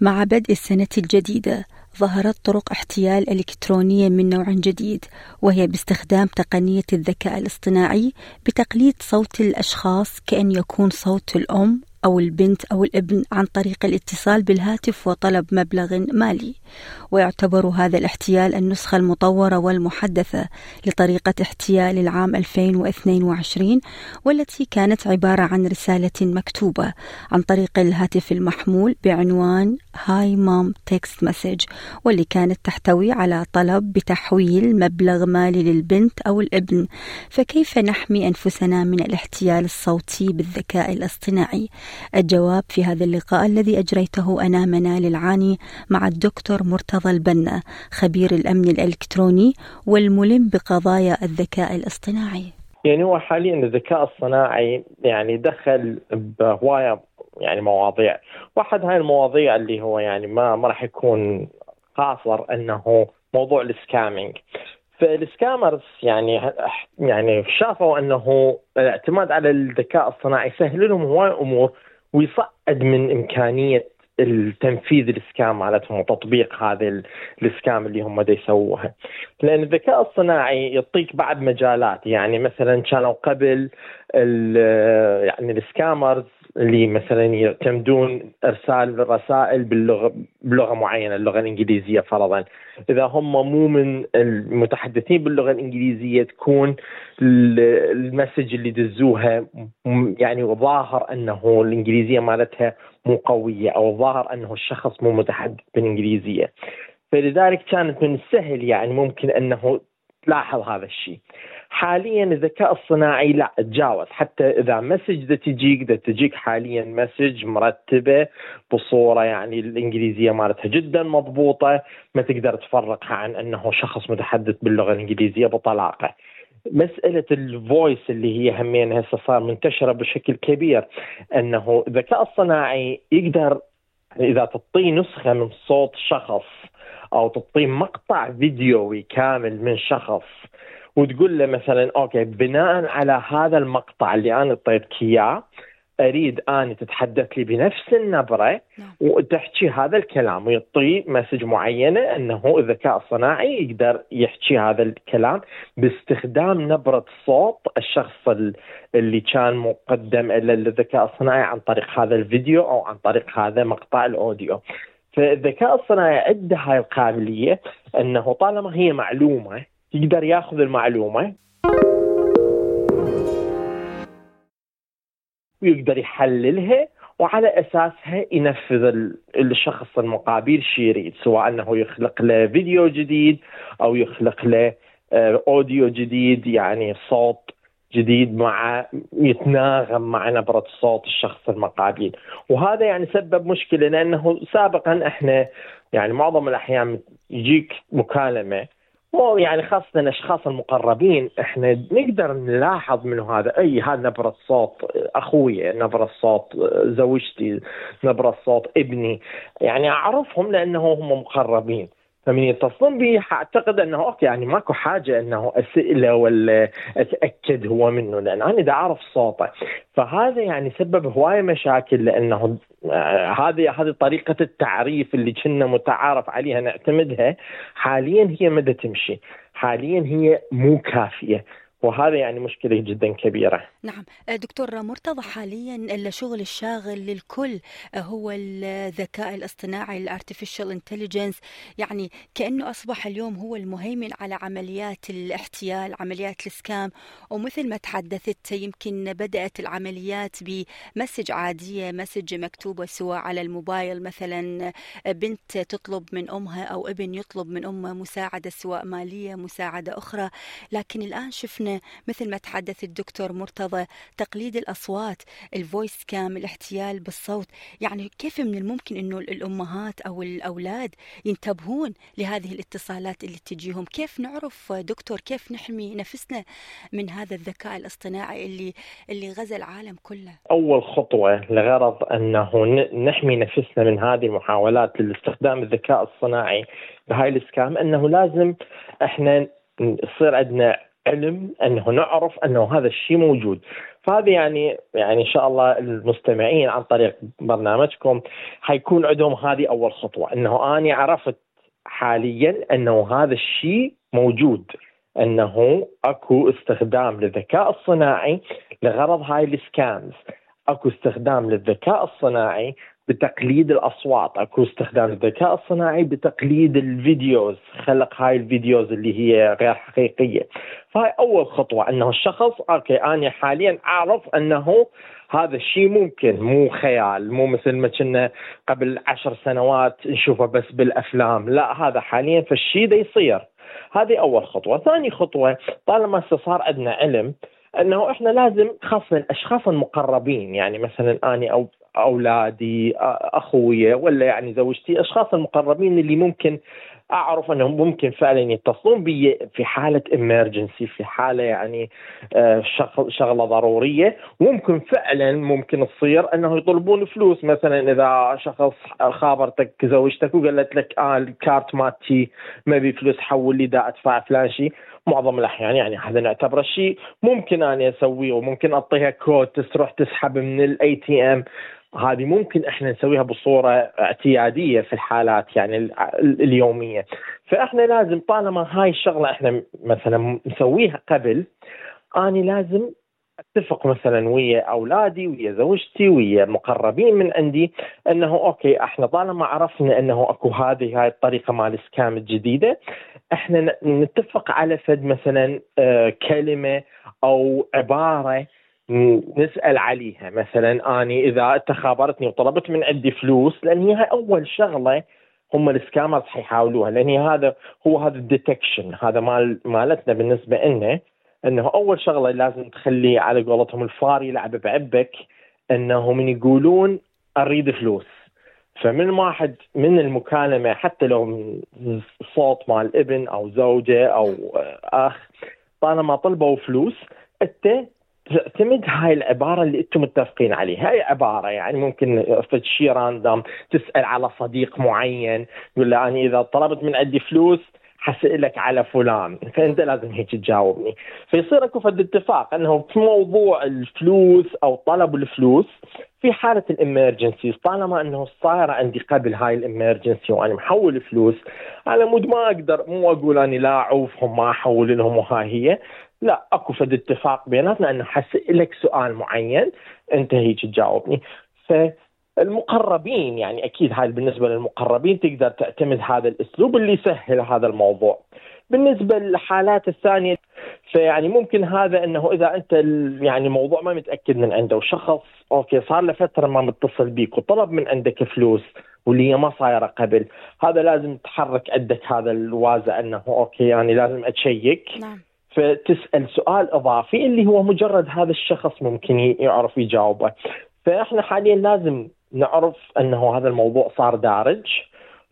مع بدء السنة الجديدة ظهرت طرق احتيال إلكترونية من نوع جديد وهي باستخدام تقنية الذكاء الاصطناعي بتقليد صوت الأشخاص كأن يكون صوت الأم أو البنت أو الابن عن طريق الاتصال بالهاتف وطلب مبلغ مالي. ويعتبر هذا الاحتيال النسخة المطورة والمحدثة لطريقة احتيال العام 2022 والتي كانت عبارة عن رسالة مكتوبة عن طريق الهاتف المحمول بعنوان Hi Mum text message واللي كانت تحتوي على طلب بتحويل مبلغ مالي للبنت أو الابن. فكيف نحمي أنفسنا من الاحتيال الصوتي بالذكاء الاصطناعي؟ الجواب في هذا اللقاء الذي أجريته أنا منال العاني مع الدكتور مرتضى البنا خبير الأمن الإلكتروني والملم بقضايا الذكاء الاصطناعي. يعني هو حاليا الذكاء الصناعي يعني دخل بهواية يعني مواضيع. واحد هاي المواضيع اللي هو يعني ما ما راح يكون قاصر إنه موضوع ال scamming فال scammers يعني يعني شافوا أنه الاعتماد على الذكاء الصناعي يسهل لهم هواي أمور ويصعد من إمكانية التنفيذ ال scam مالتهم وتطبيق هذا ال scam اللي هم دا يسووها. لأن الذكاء الصناعي يعطيك بعض مجالات يعني مثلا كانوا قبل يعني السكامرز اللي مثلا يعتمدون أرسال الرسائل باللغة بلغة معينة اللغة الإنجليزية فرضا. إذا هم مو من المتحدثين باللغة الإنجليزية تكون المسج اللي دزوها يعني ظاهر أنه الإنجليزية مالتها مو قوية أو ظاهر أنه الشخص مو متحدث بالإنجليزية. فلذلك كانت من السهل يعني ممكن أنه تلاحظ هذا الشيء. حاليا الذكاء الصناعي لا تجاوز حتى إذا message تجيك ذا تجيك حاليا message مرتبة بصورة يعني الإنجليزية مالتها جدا مضبوطة ما تقدر تفرقها عن أنه شخص متحدث باللغة الإنجليزية بطلاقة. مسألة ال voice اللي هي همين هسه صار منتشرة بشكل كبير أنه الذكاء الصناعي يقدر إذا تعطيه نسخة من صوت شخص أو تعطيه مقطع فيديوي كامل من شخص وتقول له مثلا okay بناء على هذا المقطع اللي أنا اعطيتك اياه أريد اني تتحدث لي بنفس النبرة نعم. وتحكي هذا الكلام ويعطي message معينة أنه الذكاء الصناعي يقدر يحكي هذا الكلام باستخدام نبرة صوت الشخص اللي كان مقدم إلى الذكاء الصناعي عن طريق هذا الفيديو أو عن طريق هذا مقطع ال audio. فالذكاء الصناعي عنده هاي القابلية أنه طالما هي معلومة يقدر ياخذ المعلومة ويقدر يحللها وعلى أساسها ينفذ الشخص المقابل شيء يريد سواء أنه يخلق له فيديو جديد أو يخلق له آه، أوديو جديد يعني صوت جديد مع يتناغم مع نبرة صوت الشخص المقابل. وهذا يعني سبب مشكلة لأنه سابقا إحنا يعني معظم الأحيان يجيك مكالمة مو يعني خاصة الأشخاص المقربين إحنا نقدر نلاحظ منه هذا. أي هذا نبرة صوت أخوي نبرة صوت زوجتي نبرة صوت ابني. يعني أعرفهم لأنه هم مقربين. فمن يتصلون بي أعتقد أنه okay يعني ماكو حاجة أنه اساله ولا اتاكد هو منه لأن أنا إذا أعرف صوته. فهذا يعني سبب هواية مشاكل لأنه آه، هذه هذه طريقة التعريف اللي كنا متعارف عليها نعتمدها حاليا هي مدى تمشي. حاليا هي مو كافية. وهذا يعني مشكلة جدا كبيرة. نعم. آه، دكتور مرتضى حاليا الشغل الشاغل للكل آه، هو الذكاء الاصطناعي ال artificial intelligence يعني كأنه أصبح اليوم هو المهيمن على عمليات الاحتيال عمليات ال scam. ومثل ما تحدثت يمكن بدأت العمليات ب message عادية message مكتوبة سواء على الموبايل. مثلا آه، بنت تطلب من أمها أو ابن يطلب من أمه مساعدة سواء مالية مساعدة أخرى. لكن الآن شفنا مثل ما تحدث الدكتور مرتضى تقليد الأصوات ال voice scam الاحتيال بالصوت. يعني كيف من الممكن إنه الأمهات أو الأولاد ينتبهون لهذه الاتصالات اللي تجيهم؟ كيف نعرف دكتور كيف نحمي نفسنا من هذا الذكاء الاصطناعي اللي اللي غزا العالم كله؟ أول خطوة لغرض أنه نحمي نفسنا من هذه المحاولات لاستخدام الذكاء الصناعي بهاي الاسكام أنه لازم إحنا يصير عندنا علم أنه نعرف أنه هذا الشيء موجود. فهذه يعني يعني إن شاء الله المستمعين عن طريق برنامجكم حيكون عندهم هذه أول خطوة أنه أني عرفت حاليا أنه هذا الشيء موجود أنه أكو استخدام للذكاء الصناعي لغرض هاي ال scams أكو استخدام للذكاء الصناعي بتقليد الأصوات. اكو استخدام الذكاء الصناعي بتقليد ال videos. خلق هاي ال videos اللي هي غير حقيقية. فهاي أول خطوة. أنه الشخص okay أنا حاليا أعرف أنه هذا الشيء ممكن. مو خيال. مو مثل ما كنا قبل عشر سنوات نشوفه بس بالأفلام. لا هذا حاليا فالشيء ده يصير. هذه أول خطوة. ثاني خطوة طالما صار عندنا علم أنه إحنا لازم خاصة الأشخاص المقربين يعني مثلا أني أو أولادي أخوي ولا يعني زوجتي أشخاص المقربين اللي ممكن أعرف أنهم ممكن فعلا يتصلون بي في حالة امرجنسي في حالة يعني آه، شغلة ضرورية. ممكن فعلا ممكن تصير انه يطلبون فلوس. مثلا إذا شخص خابرتك زوجتك وقالت لك آه الكارت مالتي ما بي فلوس حول لي دا أدفع فلان شيء معظم الأحيان يعني هذا نعتبره شيء ممكن اني أسويه وممكن أعطيها كود تروح تسحب من ال ATM هذه ممكن إحنا نسويها بصورة اعتيادية في الحالات يعني اليومية. فإحنا لازم طالما هاي الشغلة إحنا مثلا نسويها قبل اني لازم أتفق مثلا ويا أولادي ويا زوجتي ويا مقربين من عندي إنه okay إحنا طالما عرفنا إنه أكو هذه هاي الطريقة مال ال scam الجديدة إحنا نتفق على فد مثلا آه، كلمة أو عبارة نسأل عليها مثلا آني إذا انت خابرتني وطلبت من عندي فلوس لأن هي أول شغلة هم ال scammers حيحاولوها لأن هذا هو هذا ال detection هذا مال مالتنا بالنسبة لنا إنه أول شغلة لازم تخلي على قولتهم الفار يلعب بعبك إنه من يقولون أريد فلوس. فمن واحد من المكالمة حتى لو من صوت مال ابن أو زوجة أو أخ طالما طلبوا فلوس أنت تعتمد هاي العبارة اللي أنتم متفقين عليها. هاي عبارة يعني ممكن في شيء راندوم تسأل على صديق معين يقول له أنا إذا طلبت من عندي فلوس حسألك على فلان فأنت لازم هيك تجاوبني. فيصير أكو فد اتفاق أنه في موضوع الفلوس أو طلب الفلوس في حالة ال emergency طالما أنه صايره عندي قبل هاي ال emergency وأنا محول فلوس على مود ما أقدر مو أقول اني لا أعوفهم ما أحول لهم وهاي هي. لا اكو فد اتفاق بيناتنا انه حسألك سؤال معين أنت هيك تجاوبني ف المقربين يعني أكيد هاي بالنسبة للمقربين تقدر تعتمد هذا الأسلوب اللي يسهل هذا الموضوع. بالنسبة للحالات الثانية فيعني ممكن هذا أنه إذا أنت يعني الموضوع ما متأكد من عنده وشخص okay صار له فترة ما متصل بيك وطلب من عندك فلوس واللي هي ما صايرة قبل هذا لازم تحرك عندك هذا الوازع أنه okay يعني لازم أ check نعم. فتسأل سؤال إضافي اللي هو مجرد هذا الشخص ممكن يعرف يجاوبه. فإحنا حاليا لازم نعرف أنه هذا الموضوع صار دارج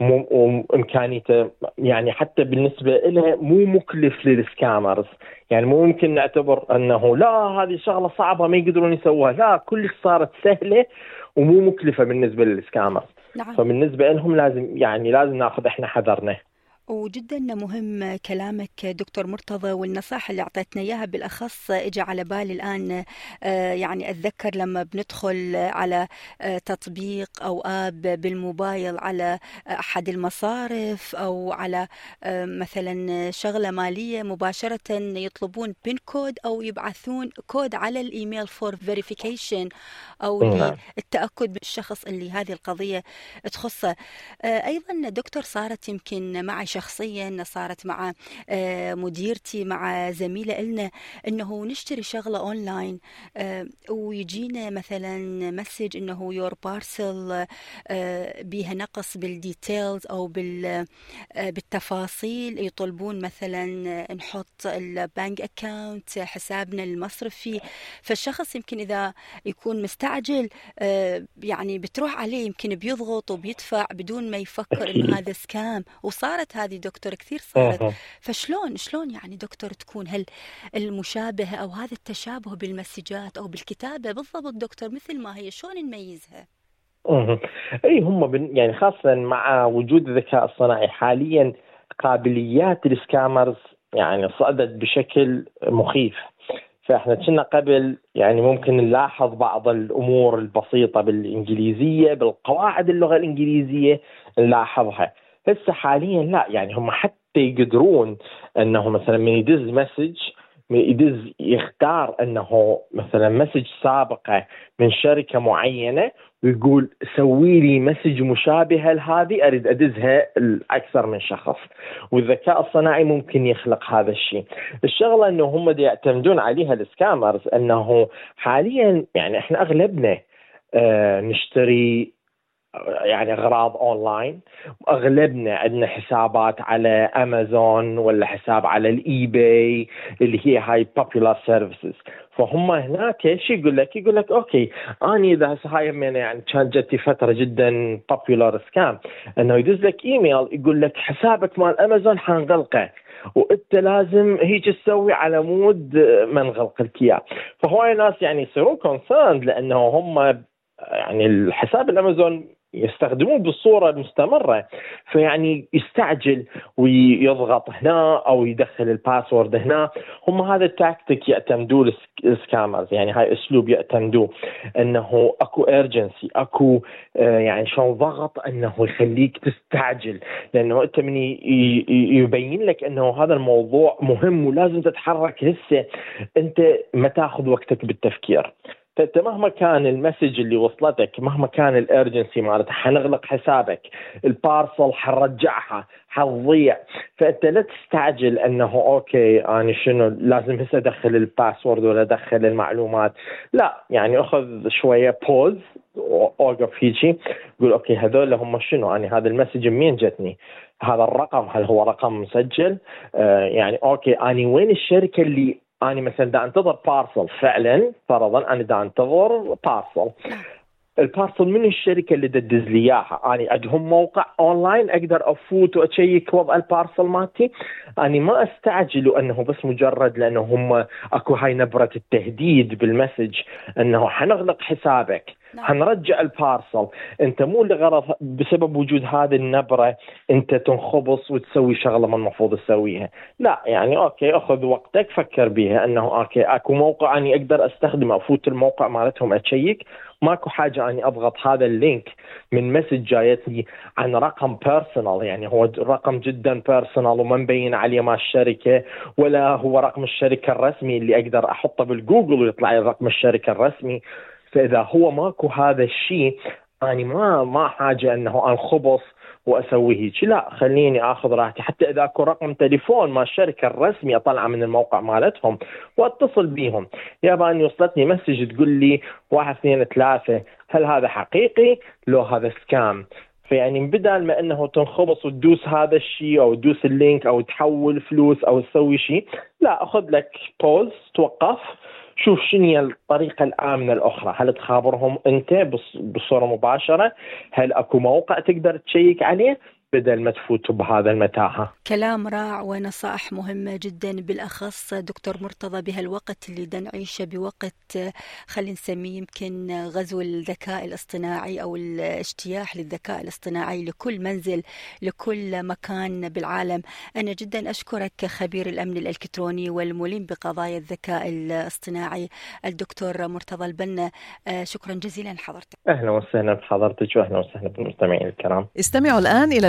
وإمكانيته يعني حتى بالنسبة له مو مكلف للسكامرز. يعني مو ممكن نعتبر أنه لا هذه شغلة صعبة ما يقدرون يسووها. لا كلش صارت سهلة ومو مكلفة بالنسبة للسكامرز. نعم. فبالنسبة لهم لازم يعني لازم ناخذ إحنا حذرنا. وجدا مهم كلامك دكتور مرتضى والنصائح اللي أعطيتنا إياها بالأخص اجى على بالي الآن آه، يعني أتذكر لما بندخل على آه، تطبيق أو app بالموبايل على أحد المصارف أو على آه، مثلا شغلة مالية مباشرة يطلبون بين كود أو يبعثون كود على ال email for verification أو نعم. للتأكد بالشخص اللي هذه القضية تخصه أيضا دكتور صارت يمكن معي شخصيا صارت مع آه، مديرتي مع زميلة إلنا إنه نشتري شغلة أونلاين آه، ويجينا مثلا message إنه your parcel بيها نقص بال details أو بالتفاصيل. يطلبون مثلا نحط ال bank account حسابنا المصرفي. فالشخص يمكن إذا يكون مستعجل يعني بتروح عليه يمكن بيضغط وبيدفع بدون ما يفكر إنه هذا scam وصارت هذه دكتور كثير صارت. فشلون شلون يعني دكتور تكون هل المشابهة أو هذا التشابه بالمسجات أو بالكتابة؟ بالضبط دكتور مثل ما هي شلون نميزها؟ إي هم يعني خاصة مع وجود الذكاء الصناعي حاليا قابليات السكامرز يعني صعدت بشكل مخيف. فإحنا كنا قبل يعني ممكن نلاحظ بعض الأمور البسيطة بالإنجليزية بالقواعد اللغة الإنجليزية نلاحظها. هسه حاليا لا. يعني هم حتى يقدرون إنه مثلا من يدز message يدز يختار إنه مثلا message سابقة من شركة معينة ويقول سوي لي message مشابهه لهذه أريد أدزها لأكثر من شخص. والذكاء الصناعي ممكن يخلق هذا الشيء. الشغلة إنه هم يعتمدون عليها ال scammers إنه حاليا يعني إحنا أغلبنا آه نشتري يعني أغراض أونلاين. أغلبنا عندنا حسابات على أمازون ولا حساب على ال eBay اللي هي هاي popular services فهم هناك إيش يقول لك؟ يقول لك okay اني إذا هاي من يعني كانت جتي فترة جدا popular scam إنه يدز لك إيميل يقول لك حسابك مال أمازون حنغلقه وإنت لازم هيك تسوي على مود ما نغلق لك إياه. فهواي ناس يعني يصيرون concerned لأنه هم يعني الحساب الأمازون يستخدموه بالصورة المستمرة فيعني يستعجل ويضغط هنا أو يدخل ال password هنا. هم هذا التاكتيك يعتمدوه ال scammers يعني هاي أسلوب يعتمدوه أنه أكو urgency أكو آه، يعني شلون ضغط أنه يخليك تستعجل. لأنه أنت من يبين لك أنه هذا الموضوع مهم ولازم تتحرك هسه. أنت ما تاخذ وقتك بالتفكير. فانت مهما كان ال message اللي وصلتك مهما كان ال urgency مالتها حنغلق حسابك. ال parcel حنرجعها حتضيع فأنت لا تستعجل أنه okay أنا شنو لازم هسه أدخل ال password ولا أدخل المعلومات. لا يعني أخذ شوية pause أوقف هيجي قول okay هذول هم شنو؟ أنا هذا ال message منين جتني؟ هذا الرقم هل هو رقم مسجل؟ آه يعني okay اني وين الشركة اللي أنا مثلا دا أنتظر parcel فعلا فرضا أنا دا أنتظر parcel ال parcel من الشركة اللي تدز لي إياها؟ أنا عندهم موقع اونلاين أقدر أفوت وأ check وضع ال parcel مالتي. أنا ما أستعجل أنه بس مجرد لأنه هم أكو هاي نبرة التهديد بال message إنه حنغلق حسابك. نعم. حنرجع البارسل انت مو لغرض بسبب وجود هذه النبرة انت تنخبص وتسوي شغلة ما المفروض تسويها. لا يعني okay أخذ وقتك فكر بيها أنه okay أكو موقع أني أقدر أستخدمه أفوت الموقع مالتهم ا check ماكو حاجة أني أضغط هذا ال link من message جايتني عن رقم personal يعني هو رقم جدا personal وما مبين عليه مال الشركة ولا هو رقم الشركة الرسمي اللي أقدر أحطه بالجوجل ويطلع لي رقم الشركة الرسمي. فإذا هو ماكو هذا الشيء اني ما ما حاجة إنه انخبص واسوي هيك لا خليني آخذ راحتي. حتى إذا أكو رقم تليفون مال الشركة الرسمي اطلعه من الموقع مالتهم وأتصل بيهم. يابا اني وصلتني message تقول لي واحد اثنين ثلاثة هل هذا حقيقي؟ لو هذا scam. فيعني بدل ما إنه تنخبص وتدوس هذا الشيء أو تدوس ال link أو تحول فلوس أو تسوي شيء لا أخذ لك pause توقف. شوف شنو هي الطريقة الامنه الأخرى. هل تخابرهم أنت بصورة مباشرة؟ هل أكو موقع تقدر تشيك عليه؟ بدل ما تفوتوا بهذا المتاهة كلام رائع ونصائح مهمة جدا بالأخص دكتور مرتضى بهالوقت اللي دا نعيشه بوقت خلينا نسميه يمكن غزو الذكاء الاصطناعي أو الاجتياح للذكاء الاصطناعي لكل منزل لكل مكان بالعالم. أنا جدا أشكرك خبير الأمن الإلكتروني والملم بقضايا الذكاء الاصطناعي الدكتور مرتضى البنا. شكرا جزيلا لحضرتك أهلا وسهلا بحضرتك وأهلا وسهلا بالمستمعين الكرام. استمعوا الآن إلى